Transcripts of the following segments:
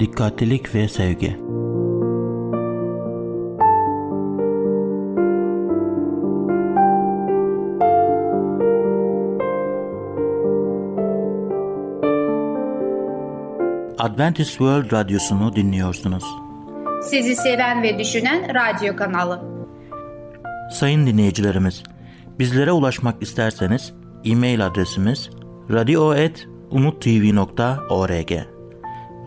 dikkatlilik ve sevgi. Adventist World Radyosu'nu dinliyorsunuz. Sizi seven ve düşünen radyo kanalı. Sayın dinleyicilerimiz, bizlere ulaşmak isterseniz e-mail adresimiz radio.umutv.org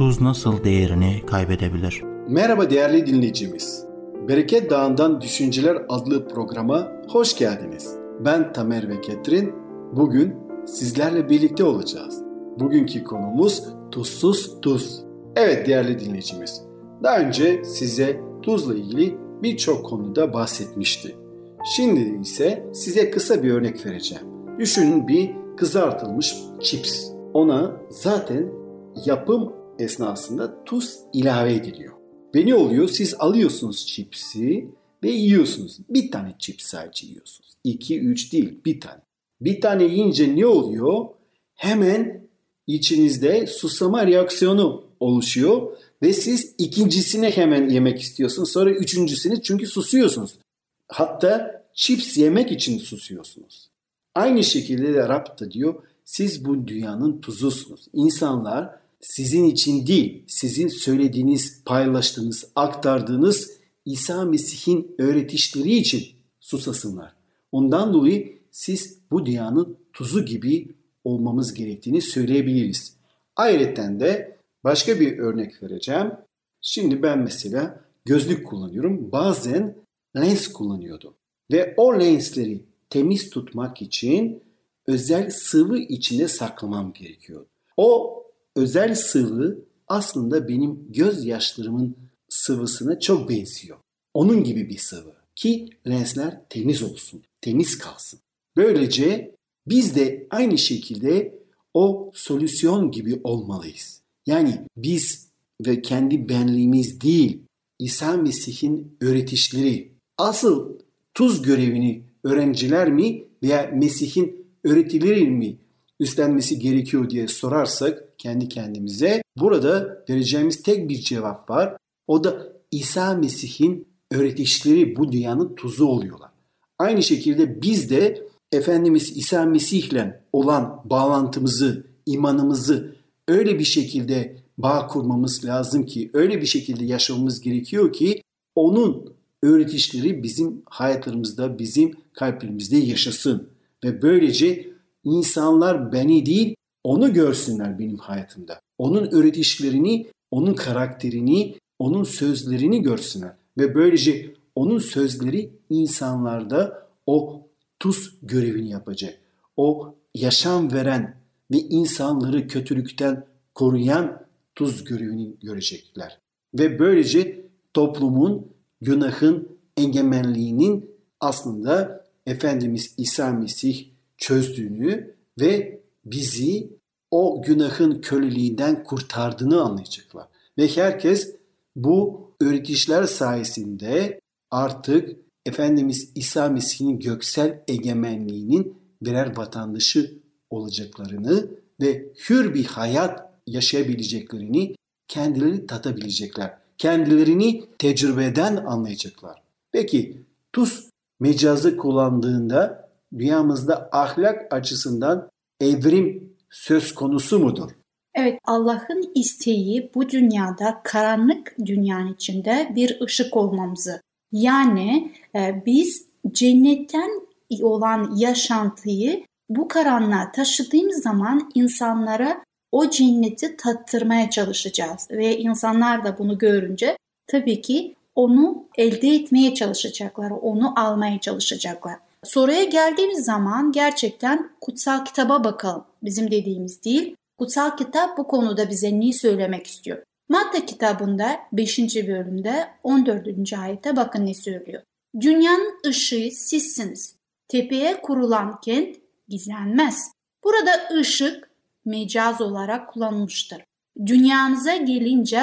Tuz nasıl değerini kaybedebilir? Merhaba değerli dinleyicimiz. Bereket Dağı'ndan Düşünceler adlı programa hoş geldiniz. Ben Tamer ve Ketrin. Bugün sizlerle birlikte olacağız. Bugünkü konumuz tuzsuz tuz. Evet değerli dinleyicimiz. Daha önce size tuzla ilgili birçok konuda bahsetmişti. Şimdi ise size kısa bir örnek vereceğim. Düşünün bir kızartılmış chips. Ona zaten yapım esnasında tuz ilave ediliyor. Ve ne oluyor? Siz alıyorsunuz chipsi ve yiyorsunuz. Bir tane chips sadece yiyorsunuz. İki, üç değil, bir tane. Bir tane yiyince ne oluyor? Hemen içinizde susama reaksiyonu oluşuyor ve siz ikincisini hemen yemek istiyorsunuz. Sonra üçüncüsünü çünkü susuyorsunuz. Hatta chips yemek için susuyorsunuz. Aynı şekilde de Rab da diyor siz bu dünyanın tuzusunuz. İnsanlar sizin için değil, sizin söylediğiniz, paylaştığınız, aktardığınız İsa Mesih'in öğretişleri için susasınlar. Ondan dolayı siz bu dünyanın tuzu gibi olmamız gerektiğini söyleyebiliriz. Ayrıca de başka bir örnek vereceğim. Şimdi ben mesela gözlük kullanıyorum. Bazen lens kullanıyordum. Ve o lensleri temiz tutmak için özel sıvı içine saklamam gerekiyor. O özel sıvı aslında benim gözyaşlarımın sıvısına çok benziyor. Onun gibi bir sıvı ki lensler temiz olsun, temiz kalsın. Böylece biz de aynı şekilde o solüsyon gibi olmalıyız. Yani biz ve kendi benliğimiz değil, İsa Mesih'in öğretişleri, asıl tuz görevini öğrenciler mi veya Mesih'in öğretileri mi üstlenmesi gerekiyor diye sorarsak kendi kendimize burada vereceğimiz tek bir cevap var. O da İsa Mesih'in öğretişleri bu dünyanın tuzu oluyorlar. Aynı şekilde biz de Efendimiz İsa Mesih'le olan bağlantımızı, imanımızı öyle bir şekilde bağ kurmamız lazım ki, öyle bir şekilde yaşamamız gerekiyor ki onun öğretişleri bizim hayatlarımızda, bizim kalplerimizde yaşasın. Ve böylece insanlar beni değil onu görsünler benim hayatımda. Onun öğretişlerini, onun karakterini, onun sözlerini görsünler. Ve böylece onun sözleri insanlarda o tuz görevini yapacak. O yaşam veren ve insanları kötülükten koruyan tuz görevini görecekler. Ve böylece toplumun günahın egemenliğinin aslında Efendimiz İsa Mesih çözdüğünü ve bizi o günahın köleliğinden kurtardığını anlayacaklar. Ve herkes bu öğretişler sayesinde artık Efendimiz İsa Mesih'in göksel egemenliğinin birer vatandaşı olacaklarını ve hür bir hayat yaşayabileceklerini kendileri tatabilecekler. Kendilerini tecrübeden anlayacaklar. Peki tuz mecazı kullandığında dünyamızda ahlak açısından evrim söz konusu mudur? Evet Allah'ın isteği bu dünyada karanlık dünyanın içinde bir ışık olmamızı. Yani e, biz cennetten olan yaşantıyı bu karanlığa taşıdığımız zaman insanlara o cenneti tattırmaya çalışacağız. Ve insanlar da bunu görünce tabii ki onu elde etmeye çalışacaklar, onu almaya çalışacaklar. Soruya geldiğimiz zaman gerçekten kutsal kitaba bakalım. Bizim dediğimiz değil. Kutsal kitap bu konuda bize ne söylemek istiyor? Matta kitabında 5. bölümde 14. ayette bakın ne söylüyor. Dünyanın ışığı sizsiniz. Tepeye kurulan kent gizlenmez. Burada ışık mecaz olarak kullanılmıştır. Dünyamıza gelince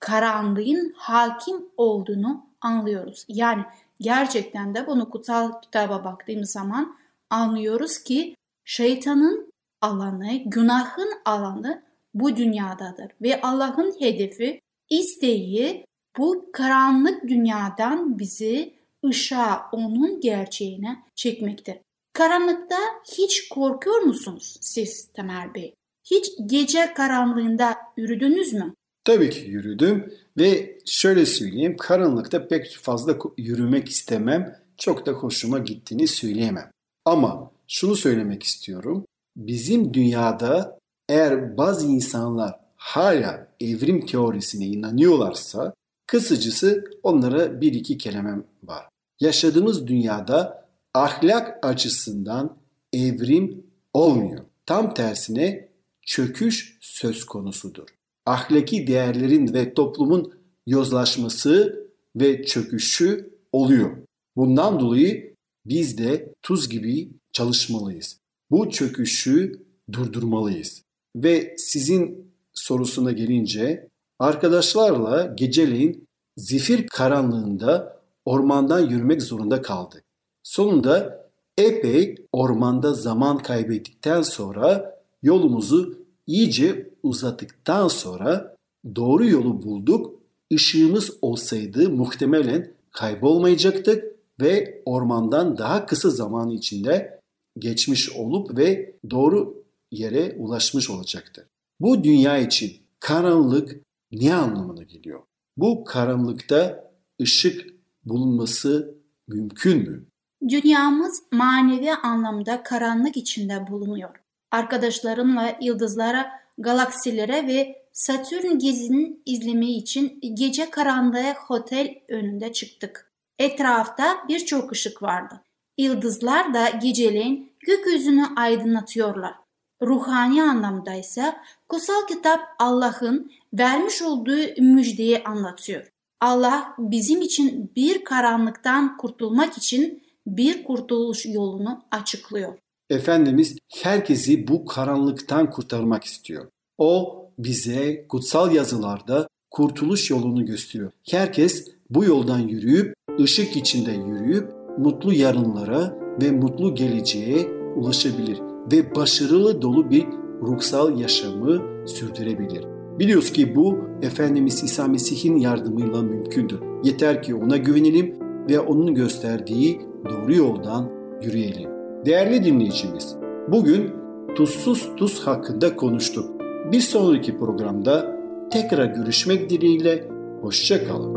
karanlığın hakim olduğunu anlıyoruz. Yani gerçekten de bunu kutsal kitaba baktığımız zaman anlıyoruz ki şeytanın alanı, günahın alanı bu dünyadadır. Ve Allah'ın hedefi, isteği bu karanlık dünyadan bizi ışığa, onun gerçeğine çekmektir. Karanlıkta hiç korkuyor musunuz siz Tamer Bey? Hiç gece karanlığında yürüdünüz mü? Tabii ki yürüdüm ve şöyle söyleyeyim karanlıkta pek fazla yürümek istemem. Çok da hoşuma gittiğini söyleyemem. Ama şunu söylemek istiyorum. Bizim dünyada eğer bazı insanlar hala evrim teorisine inanıyorlarsa kısacası onlara bir iki kelimem var. Yaşadığımız dünyada ahlak açısından evrim olmuyor. Tam tersine çöküş söz konusudur. Ahlaki değerlerin ve toplumun yozlaşması ve çöküşü oluyor. Bundan dolayı biz de tuz gibi çalışmalıyız. Bu çöküşü durdurmalıyız. Ve sizin sorusuna gelince arkadaşlarla geceleyin zifir karanlığında ormandan yürümek zorunda kaldık. Sonunda epey ormanda zaman kaybettikten sonra yolumuzu iyice uzattıktan sonra doğru yolu bulduk. Işığımız olsaydı muhtemelen kaybolmayacaktık ve ormandan daha kısa zaman içinde geçmiş olup ve doğru yere ulaşmış olacaktı. Bu dünya için karanlık ne anlamına geliyor? Bu karanlıkta ışık bulunması mümkün mü? Dünyamız manevi anlamda karanlık içinde bulunuyor. Arkadaşlarımla yıldızlara, galaksilere ve Satürn gezinin izlemi için gece karanlığı otel önünde çıktık. Etrafta birçok ışık vardı. Yıldızlar da geceleyin gökyüzünü aydınlatıyorlar. Ruhani anlamda ise kutsal kitap Allah'ın vermiş olduğu müjdeyi anlatıyor. Allah bizim için bir karanlıktan kurtulmak için bir kurtuluş yolunu açıklıyor. Efendimiz herkesi bu karanlıktan kurtarmak istiyor. O bize kutsal yazılarda kurtuluş yolunu gösteriyor. Herkes bu yoldan yürüyüp, ışık içinde yürüyüp mutlu yarınlara ve mutlu geleceğe ulaşabilir ve başarılı dolu bir ruhsal yaşamı sürdürebilir. Biliyoruz ki bu Efendimiz İsa Mesih'in yardımıyla mümkündür. Yeter ki ona güvenelim ve onun gösterdiği doğru yoldan yürüyelim. Değerli dinleyicimiz, bugün tuzsuz tuz hakkında konuştuk. Bir sonraki programda tekrar görüşmek dileğiyle hoşça kalın.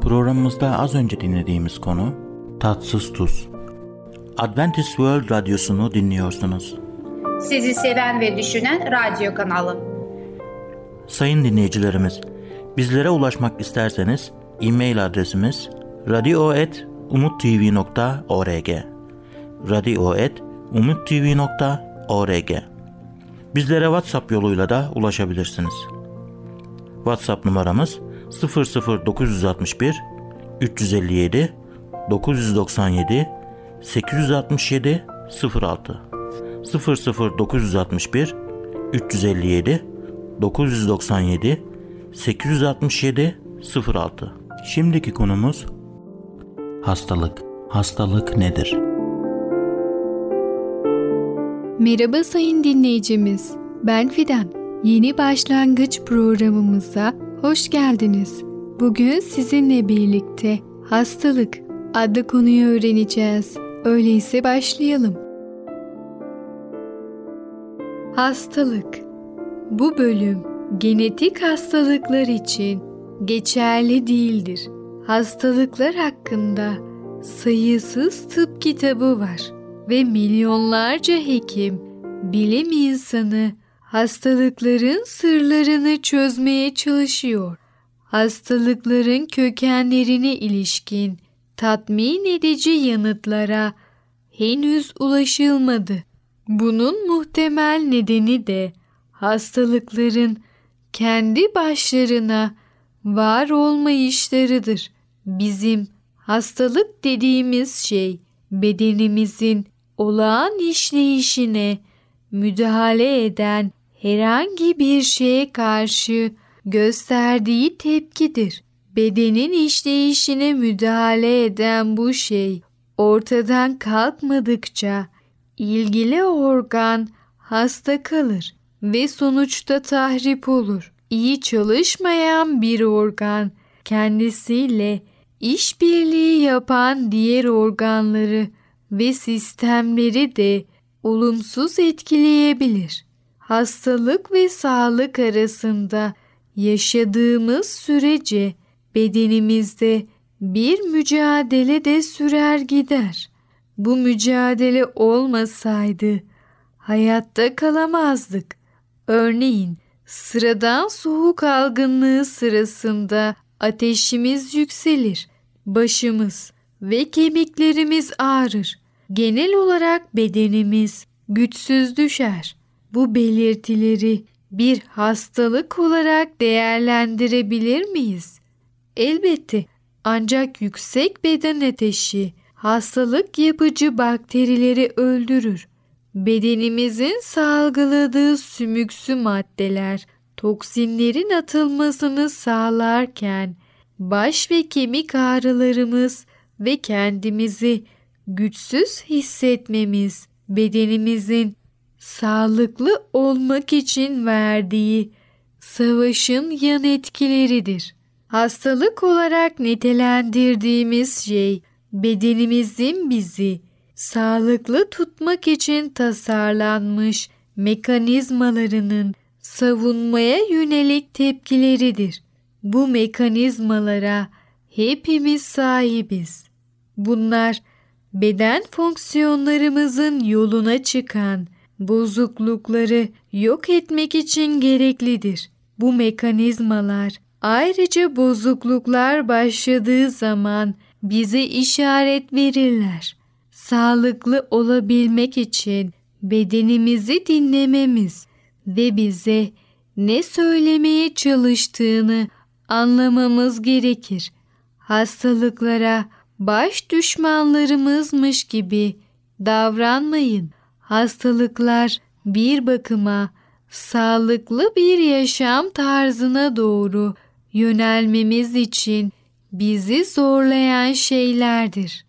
Programımızda az önce dinlediğimiz konu tatsız tuz. Adventist World Radyosu'nu dinliyorsunuz. Sizi seven ve düşünen radyo kanalı. Sayın dinleyicilerimiz, bizlere ulaşmak isterseniz e-mail adresimiz radio.umutv.org radio.umutv.org Bizlere WhatsApp yoluyla da ulaşabilirsiniz. WhatsApp numaramız 00961 357 997 867 06 00961 357 997 867 06 Şimdiki konumuz hastalık. Hastalık nedir? Merhaba sayın dinleyicimiz. Ben Fidan. Yeni başlangıç programımıza hoş geldiniz. Bugün sizinle birlikte hastalık adlı konuyu öğreneceğiz. Öyleyse başlayalım. Hastalık Bu bölüm genetik hastalıklar için geçerli değildir. Hastalıklar hakkında sayısız tıp kitabı var ve milyonlarca hekim, bilim insanı hastalıkların sırlarını çözmeye çalışıyor. Hastalıkların kökenlerine ilişkin tatmin edici yanıtlara henüz ulaşılmadı. Bunun muhtemel nedeni de hastalıkların kendi başlarına var olmayışlarıdır. Bizim hastalık dediğimiz şey bedenimizin olağan işleyişine müdahale eden herhangi bir şeye karşı gösterdiği tepkidir. Bedenin işleyişine müdahale eden bu şey ortadan kalkmadıkça ilgili organ hasta kalır ve sonuçta tahrip olur. İyi çalışmayan bir organ kendisiyle işbirliği yapan diğer organları ve sistemleri de olumsuz etkileyebilir. Hastalık ve sağlık arasında yaşadığımız sürece bedenimizde bir mücadele de sürer gider. Bu mücadele olmasaydı hayatta kalamazdık. Örneğin sıradan soğuk algınlığı sırasında ateşimiz yükselir, başımız ve kemiklerimiz ağrır. Genel olarak bedenimiz güçsüz düşer. Bu belirtileri bir hastalık olarak değerlendirebilir miyiz? Elbette ancak yüksek beden ateşi hastalık yapıcı bakterileri öldürür. Bedenimizin salgıladığı sümüksü maddeler toksinlerin atılmasını sağlarken baş ve kemik ağrılarımız ve kendimizi güçsüz hissetmemiz bedenimizin sağlıklı olmak için verdiği savaşın yan etkileridir. Hastalık olarak nitelendirdiğimiz şey bedenimizin bizi sağlıklı tutmak için tasarlanmış mekanizmalarının savunmaya yönelik tepkileridir. Bu mekanizmalara hepimiz sahibiz. Bunlar beden fonksiyonlarımızın yoluna çıkan bozuklukları yok etmek için gereklidir. Bu mekanizmalar ayrıca bozukluklar başladığı zaman bize işaret verirler. Sağlıklı olabilmek için bedenimizi dinlememiz ve bize ne söylemeye çalıştığını anlamamız gerekir. Hastalıklara baş düşmanlarımızmış gibi davranmayın. Hastalıklar bir bakıma sağlıklı bir yaşam tarzına doğru yönelmemiz için bizi zorlayan şeylerdir.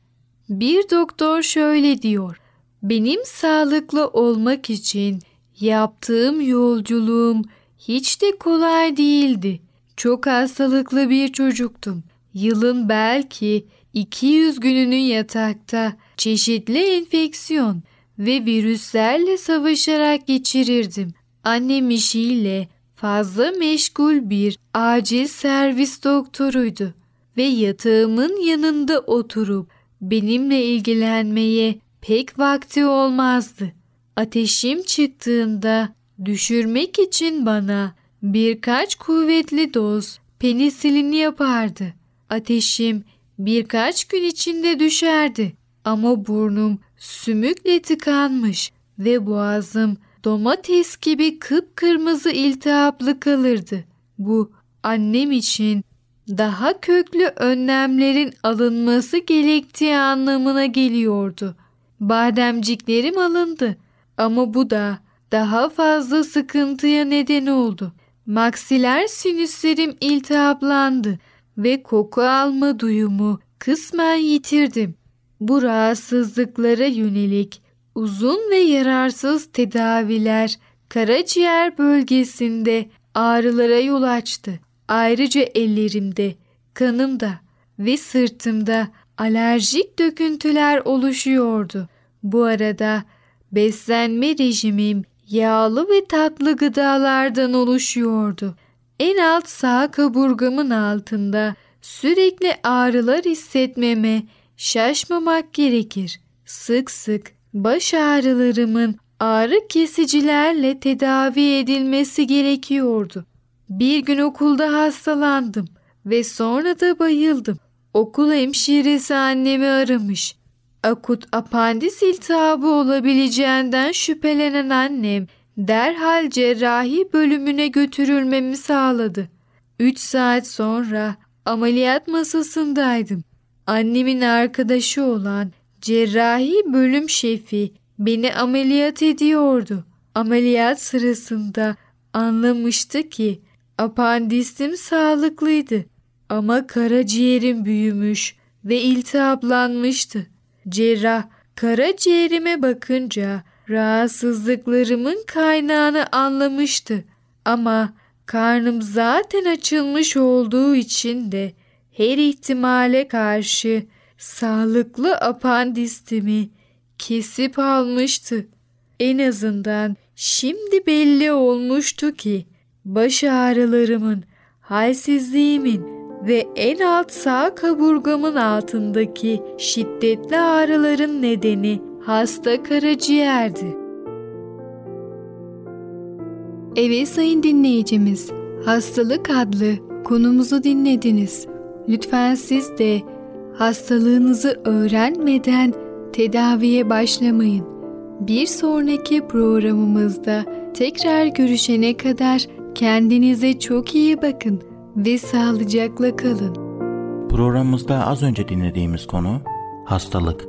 Bir doktor şöyle diyor. Benim sağlıklı olmak için yaptığım yolculuğum hiç de kolay değildi. Çok hastalıklı bir çocuktum. Yılın belki 200 gününü yatakta çeşitli enfeksiyon ve virüslerle savaşarak geçirirdim. Annem işiyle fazla meşgul bir acil servis doktoruydu ve yatağımın yanında oturup benimle ilgilenmeye pek vakti olmazdı. Ateşim çıktığında düşürmek için bana birkaç kuvvetli doz penisilin yapardı. Ateşim birkaç gün içinde düşerdi ama burnum sümükle tıkanmış ve boğazım domates gibi kıpkırmızı iltihaplı kalırdı. Bu annem için daha köklü önlemlerin alınması gerektiği anlamına geliyordu. Bademciklerim alındı ama bu da daha fazla sıkıntıya neden oldu. Maksiler sinüslerim iltihaplandı ve koku alma duyumu kısmen yitirdim. Bu rahatsızlıklara yönelik uzun ve yararsız tedaviler karaciğer bölgesinde ağrılara yol açtı. Ayrıca ellerimde, kanımda ve sırtımda alerjik döküntüler oluşuyordu. Bu arada beslenme rejimim yağlı ve tatlı gıdalardan oluşuyordu. En alt sağ kaburgamın altında sürekli ağrılar hissetmeme, şaşmamak gerekir. Sık sık baş ağrılarımın ağrı kesicilerle tedavi edilmesi gerekiyordu. Bir gün okulda hastalandım ve sonra da bayıldım. Okul hemşiresi annemi aramış. Akut apandis iltihabı olabileceğinden şüphelenen annem derhal cerrahi bölümüne götürülmemi sağladı. Üç saat sonra ameliyat masasındaydım. Annemin arkadaşı olan cerrahi bölüm şefi beni ameliyat ediyordu. Ameliyat sırasında anlamıştı ki apandisim sağlıklıydı ama karaciğerim büyümüş ve iltihaplanmıştı. Cerrah karaciğerime bakınca rahatsızlıklarımın kaynağını anlamıştı ama karnım zaten açılmış olduğu için de her ihtimale karşı sağlıklı apandistimi kesip almıştı. En azından şimdi belli olmuştu ki baş ağrılarımın, halsizliğimin ve en alt sağ kaburgamın altındaki şiddetli ağrıların nedeni hasta karaciğerdi. Evet sayın dinleyicimiz, hastalık adlı konumuzu dinlediniz. Lütfen siz de hastalığınızı öğrenmeden tedaviye başlamayın. Bir sonraki programımızda tekrar görüşene kadar kendinize çok iyi bakın ve sağlıcakla kalın. Programımızda az önce dinlediğimiz konu hastalık.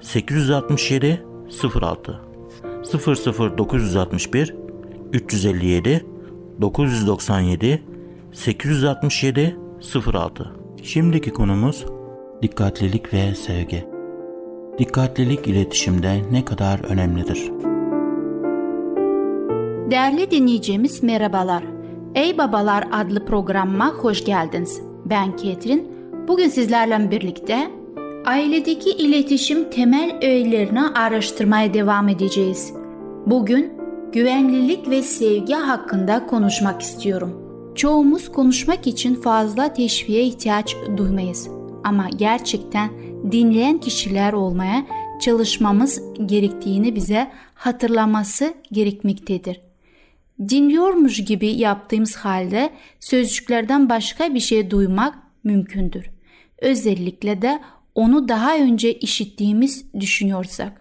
867 06 00961 357 997 867 06 Şimdiki konumuz dikkatlilik ve sevgi. Dikkatlilik iletişimde ne kadar önemlidir? Değerli dinleyicimiz merhabalar. Ey Babalar adlı programıma hoş geldiniz. Ben Ketrin. Bugün sizlerle birlikte ailedeki iletişim temel öğelerini araştırmaya devam edeceğiz. Bugün güvenlilik ve sevgi hakkında konuşmak istiyorum. Çoğumuz konuşmak için fazla teşviğe ihtiyaç duymayız. Ama gerçekten dinleyen kişiler olmaya çalışmamız gerektiğini bize hatırlaması gerekmektedir. Dinliyormuş gibi yaptığımız halde sözcüklerden başka bir şey duymak mümkündür. Özellikle de onu daha önce işittiğimiz düşünüyorsak.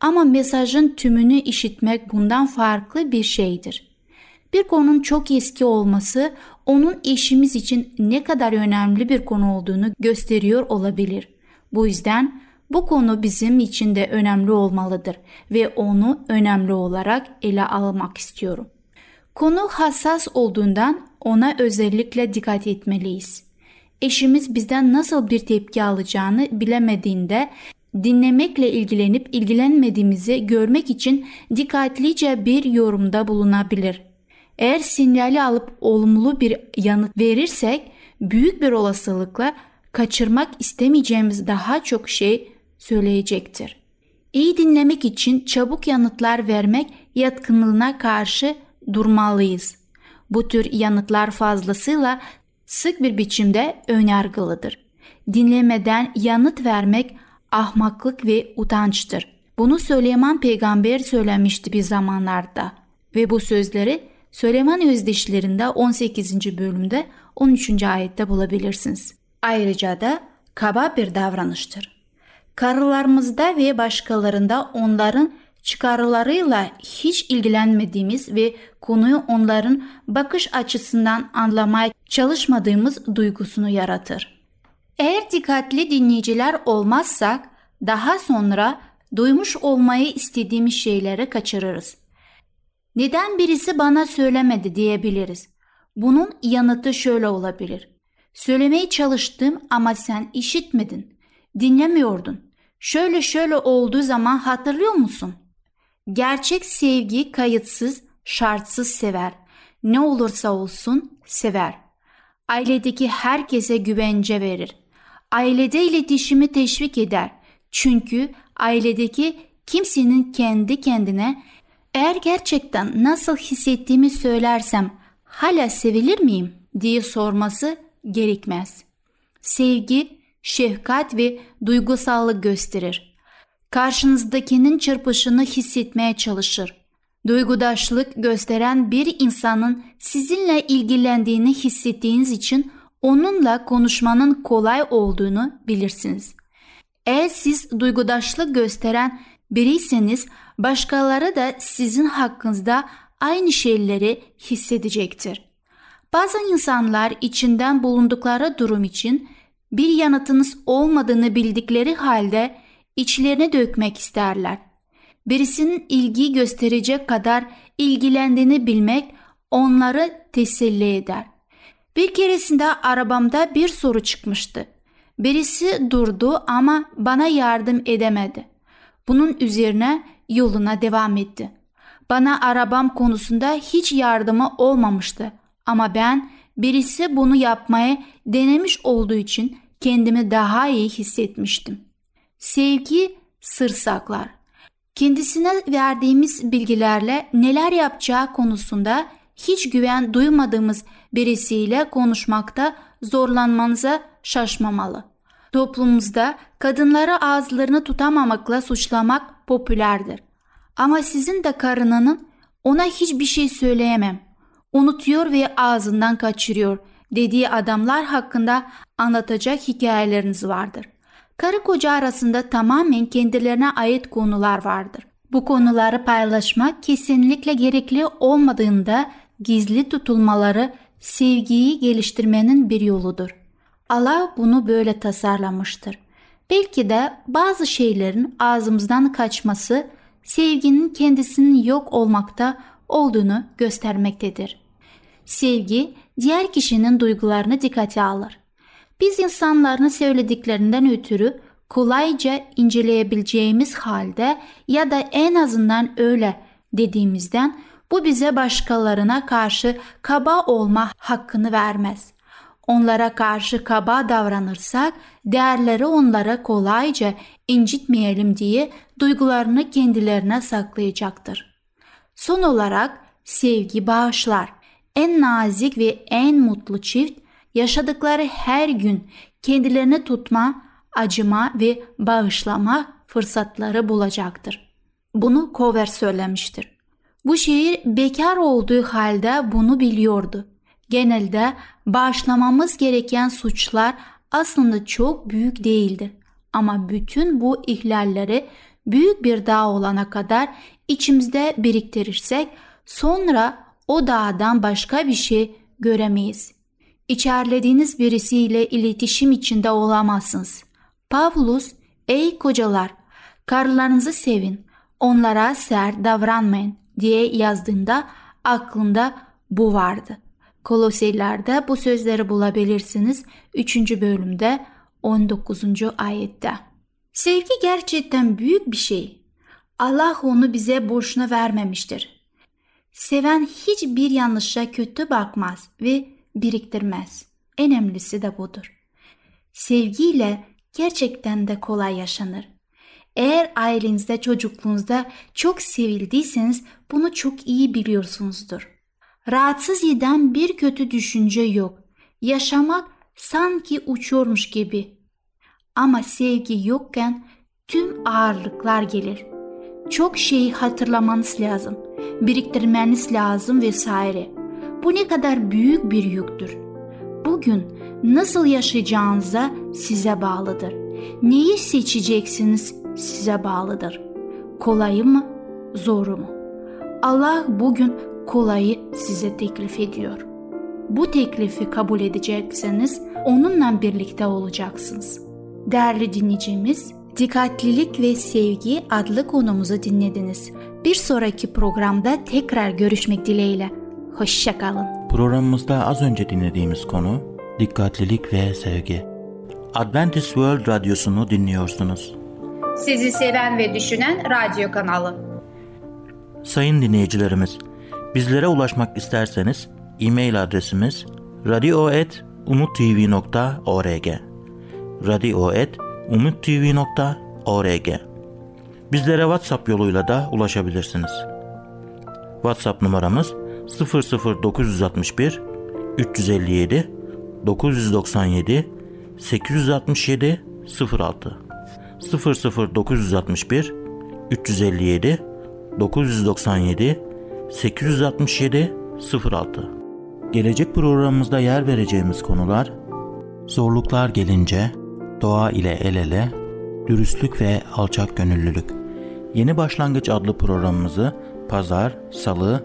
Ama mesajın tümünü işitmek bundan farklı bir şeydir. Bir konunun çok eski olması onun eşimiz için ne kadar önemli bir konu olduğunu gösteriyor olabilir. Bu yüzden bu konu bizim için de önemli olmalıdır ve onu önemli olarak ele almak istiyorum. Konu hassas olduğundan ona özellikle dikkat etmeliyiz. Eşimiz bizden nasıl bir tepki alacağını bilemediğinde dinlemekle ilgilenip ilgilenmediğimizi görmek için dikkatlice bir yorumda bulunabilir. Eğer sinyali alıp olumlu bir yanıt verirsek büyük bir olasılıkla kaçırmak istemeyeceğimiz daha çok şey söyleyecektir. İyi dinlemek için çabuk yanıtlar vermek yatkınlığına karşı durmalıyız. Bu tür yanıtlar fazlasıyla sık bir biçimde önyargılıdır. Dinlemeden yanıt vermek ahmaklık ve utançtır. Bunu Süleyman peygamber söylemişti bir zamanlarda ve bu sözleri Süleyman Özdeşlerinde 18. bölümde 13. ayette bulabilirsiniz. Ayrıca da kaba bir davranıştır. Karılarımızda ve başkalarında onların çıkarlarıyla hiç ilgilenmediğimiz ve konuyu onların bakış açısından anlamaya çalışmadığımız duygusunu yaratır. Eğer dikkatli dinleyiciler olmazsak daha sonra duymuş olmayı istediğimiz şeyleri kaçırırız. Neden birisi bana söylemedi diyebiliriz. Bunun yanıtı şöyle olabilir. Söylemeye çalıştım ama sen işitmedin. Dinlemiyordun. Şöyle şöyle olduğu zaman hatırlıyor musun? Gerçek sevgi kayıtsız, şartsız sever. Ne olursa olsun sever. Ailedeki herkese güvence verir. Ailede iletişimi teşvik eder. Çünkü ailedeki kimsenin kendi kendine eğer gerçekten nasıl hissettiğimi söylersem hala sevilir miyim diye sorması gerekmez. Sevgi, şefkat ve duygusallık gösterir. Karşınızdakinin çırpışını hissetmeye çalışır. Duygudaşlık gösteren bir insanın sizinle ilgilendiğini hissettiğiniz için onunla konuşmanın kolay olduğunu bilirsiniz. Eğer siz duygudaşlık gösteren biriyseniz başkaları da sizin hakkınızda aynı şeyleri hissedecektir. Bazı insanlar içinden bulundukları durum için bir yanıtınız olmadığını bildikleri halde içlerine dökmek isterler. Birisinin ilgi gösterecek kadar ilgilendiğini bilmek onları teselli eder. Bir keresinde arabamda bir soru çıkmıştı. Birisi durdu ama bana yardım edemedi. Bunun üzerine yoluna devam etti. Bana arabam konusunda hiç yardımı olmamıştı ama ben birisi bunu yapmaya denemiş olduğu için kendimi daha iyi hissetmiştim. Sevgi sır saklar. Kendisine verdiğimiz bilgilerle neler yapacağı konusunda hiç güven duymadığımız birisiyle konuşmakta zorlanmanıza şaşmamalı. Toplumumuzda kadınları ağızlarını tutamamakla suçlamak popülerdir. Ama sizin de karınının ona hiçbir şey söyleyemem, unutuyor ve ağzından kaçırıyor dediği adamlar hakkında anlatacak hikayeleriniz vardır. Karı koca arasında tamamen kendilerine ait konular vardır. Bu konuları paylaşmak kesinlikle gerekli olmadığında gizli tutulmaları sevgiyi geliştirmenin bir yoludur. Allah bunu böyle tasarlamıştır. Belki de bazı şeylerin ağzımızdan kaçması sevginin kendisinin yok olmakta olduğunu göstermektedir. Sevgi diğer kişinin duygularını dikkate alır. Biz insanların söylediklerinden ötürü kolayca inceleyebileceğimiz halde ya da en azından öyle dediğimizden bu bize başkalarına karşı kaba olma hakkını vermez. Onlara karşı kaba davranırsak değerleri onlara kolayca incitmeyelim diye duygularını kendilerine saklayacaktır. Son olarak sevgi bağışlar. En nazik ve en mutlu çift yaşadıkları her gün kendilerini tutma, acıma ve bağışlama fırsatları bulacaktır. Bunu Cover söylemiştir. Bu şehir bekar olduğu halde bunu biliyordu. Genelde bağışlamamız gereken suçlar aslında çok büyük değildir. Ama bütün bu ihlalleri büyük bir dağ olana kadar içimizde biriktirirsek sonra o dağdan başka bir şey göremeyiz. İçerlediğiniz birisiyle iletişim içinde olamazsınız. Pavlus, ey kocalar, karılarınızı sevin, onlara sert davranmayın diye yazdığında aklında bu vardı. Koloseylerde bu sözleri bulabilirsiniz 3. bölümde 19. ayette. Sevgi gerçekten büyük bir şey. Allah onu bize boşuna vermemiştir. Seven hiçbir yanlışa kötü bakmaz ve biriktirmez. En önemlisi de budur. Sevgiyle gerçekten de kolay yaşanır. Eğer ailenizde çocukluğunuzda çok sevildiyseniz bunu çok iyi biliyorsunuzdur. Rahatsız eden bir kötü düşünce yok. Yaşamak sanki uçuyormuş gibi. Ama sevgi yokken tüm ağırlıklar gelir. Çok şeyi hatırlamanız lazım, biriktirmeniz lazım vesaire. Bu ne kadar büyük bir yüktür. Bugün nasıl yaşayacağınıza size bağlıdır. Neyi seçeceksiniz size bağlıdır. Kolayı mı, zoru mu? Allah bugün kolayı size teklif ediyor. Bu teklifi kabul edecekseniz onunla birlikte olacaksınız. Değerli dinleyicimiz, Dikkatlilik ve Sevgi adlı konumuzu dinlediniz. Bir sonraki programda tekrar görüşmek dileğiyle. Hoşçakalın. Programımızda az önce dinlediğimiz konu dikkatlilik ve sevgi. Adventist World Radyosu'nu dinliyorsunuz. Sizi seven ve düşünen radyo kanalı. Sayın dinleyicilerimiz, bizlere ulaşmak isterseniz e-mail adresimiz radio.umutv.org radio.umutv.org Bizlere WhatsApp yoluyla da ulaşabilirsiniz. WhatsApp numaramız 00961 357 997 867 06 00961 357 997 867 06 Gelecek programımızda yer vereceğimiz konular Zorluklar gelince Doğa ile el ele Dürüstlük ve alçak gönüllülük. Yeni Başlangıç adlı programımızı pazar, salı